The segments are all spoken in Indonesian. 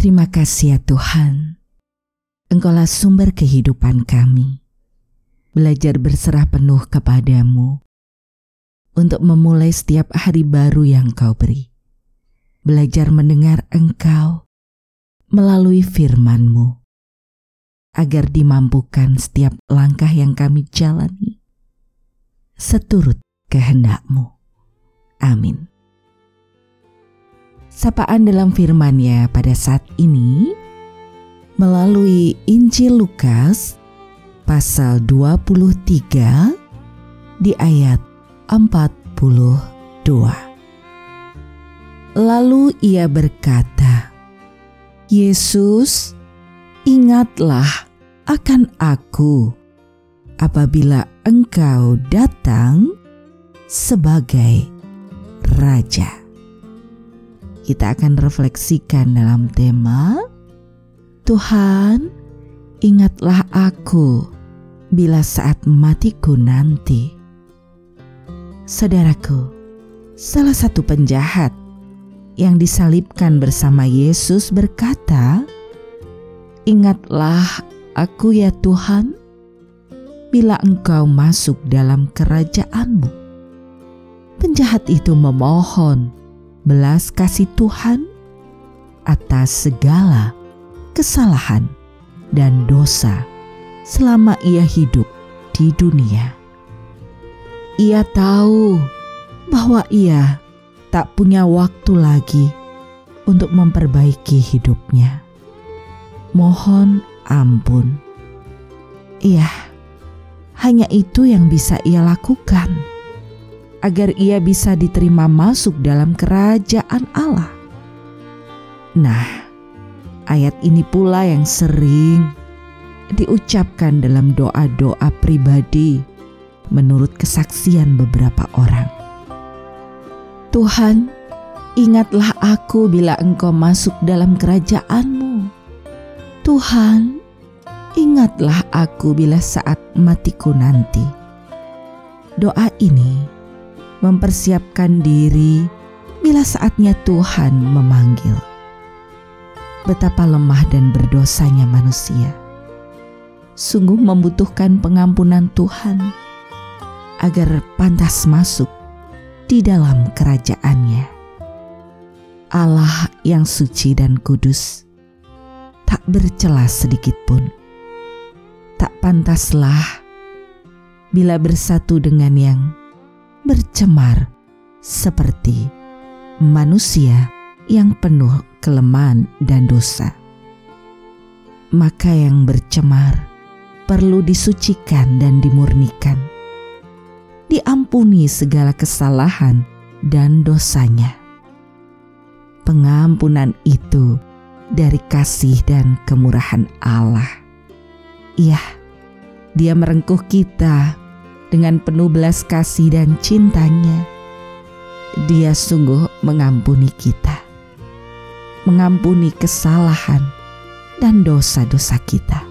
Terima kasih ya Tuhan, Engkaulah sumber kehidupan kami. Belajar berserah penuh kepadamu untuk memulai setiap hari baru yang kau beri. Belajar mendengar Engkau melalui firman-Mu, agar dimampukan setiap langkah yang kami jalani seturut kehendak-Mu. Amin sapaan dalam firman-Nya pada saat ini melalui Injil Lukas pasal 23 di ayat 42. Lalu ia berkata, Yesus, ingatlah akan aku apabila engkau datang sebagai Raja kita akan refleksikan dalam tema Tuhan, ingatlah aku bila saat matiku nanti. Saudaraku, salah satu penjahat yang disalibkan bersama Yesus berkata, "Ingatlah aku ya Tuhan, bila engkau masuk dalam kerajaanmu." Penjahat itu memohon belas kasih Tuhan atas segala kesalahan dan dosa selama ia hidup di dunia. Ia tahu bahwa ia tak punya waktu lagi untuk memperbaiki hidupnya. Mohon ampun. Iya, hanya itu yang bisa ia lakukan agar ia bisa diterima masuk dalam kerajaan Allah. Nah, ayat ini pula yang sering diucapkan dalam doa-doa pribadi menurut kesaksian beberapa orang. Tuhan, ingatlah aku bila engkau masuk dalam kerajaanmu. Tuhan, ingatlah aku bila saat matiku nanti. Doa ini mempersiapkan diri bila saatnya Tuhan memanggil. Betapa lemah dan berdosanya manusia. Sungguh membutuhkan pengampunan Tuhan agar pantas masuk di dalam kerajaannya. Allah yang suci dan kudus, tak bercelah sedikit pun. Tak pantaslah bila bersatu dengan yang bercemar seperti manusia yang penuh kelemahan dan dosa. Maka yang bercemar perlu disucikan dan dimurnikan, diampuni segala kesalahan dan dosanya. Pengampunan itu dari kasih dan kemurahan Allah. Iya, Dia merengkuh kita dengan penuh belas kasih dan cintanya, dia sungguh mengampuni kita, mengampuni kesalahan dan dosa-dosa kita.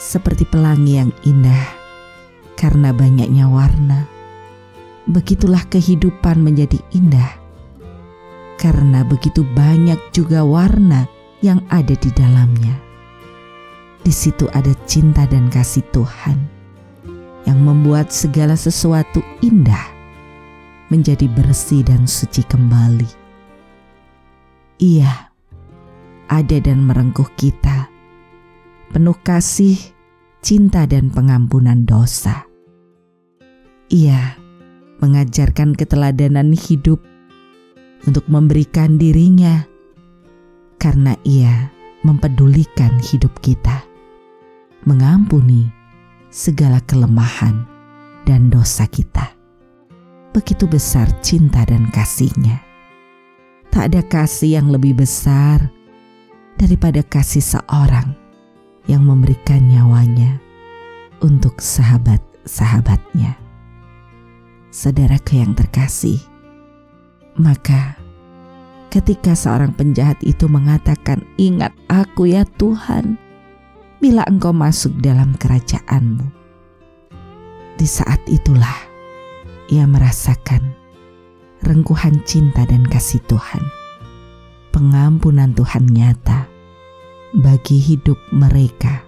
Seperti pelangi yang indah karena banyaknya warna, begitulah kehidupan menjadi indah karena begitu banyak juga warna yang ada di dalamnya. Di situ ada cinta dan kasih Tuhan yang membuat segala sesuatu indah menjadi bersih dan suci kembali. Ia ada dan merengkuh kita, penuh kasih, cinta, dan pengampunan dosa. Ia mengajarkan keteladanan hidup untuk memberikan dirinya, karena ia mempedulikan hidup kita, mengampuni segala kelemahan dan dosa kita. Begitu besar cinta dan kasihnya. Tak ada kasih yang lebih besar daripada kasih seorang yang memberikan nyawanya untuk sahabat-sahabatnya. Saudaraku yang terkasih, maka ketika seorang penjahat itu mengatakan, "Ingat aku ya Tuhan, bila engkau masuk dalam kerajaanmu." Di saat itulah ia merasakan rengkuhan cinta dan kasih Tuhan. Pengampunan Tuhan nyata bagi hidup mereka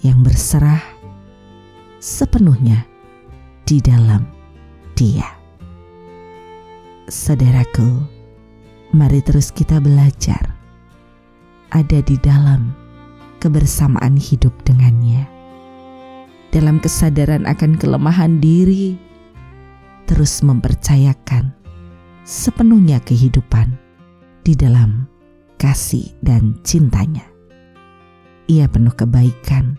yang berserah sepenuhnya di dalam Dia. Saudaraku, mari terus kita belajar ada di dalam kebersamaan hidup dengannya. Dalam kesadaran akan kelemahan diri, terus mempercayakan sepenuhnya kehidupan di dalam kasih dan cintanya. Ia penuh kebaikan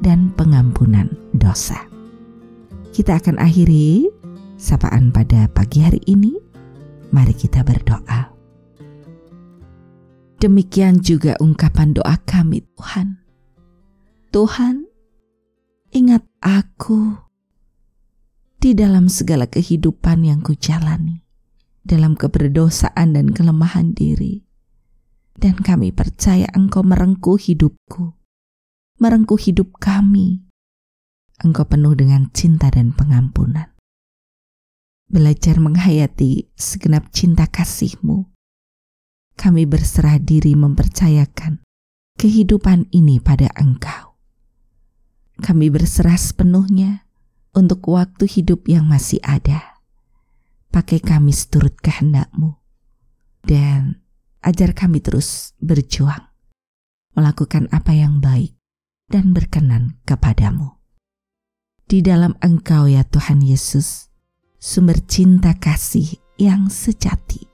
dan pengampunan dosa. Kita akan akhiri sapaan pada pagi hari ini. Mari kita berdoa. Demikian juga ungkapan doa kami Tuhan. Tuhan, ingat aku di dalam segala kehidupan yang kujalani, dalam keberdosaan dan kelemahan diri. Dan kami percaya Engkau merengkuh hidupku, merengkuh hidup kami. Engkau penuh dengan cinta dan pengampunan. Belajar menghayati segenap cinta kasih-Mu. Kami berserah diri mempercayakan kehidupan ini pada Engkau. Kami berserah sepenuhnya untuk waktu hidup yang masih ada. Pakai kami seturut kehendakmu. Dan ajar kami terus berjuang. Melakukan apa yang baik dan berkenan kepadamu. Di dalam engkau ya Tuhan Yesus, sumber cinta kasih yang sejati.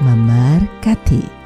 memberkati.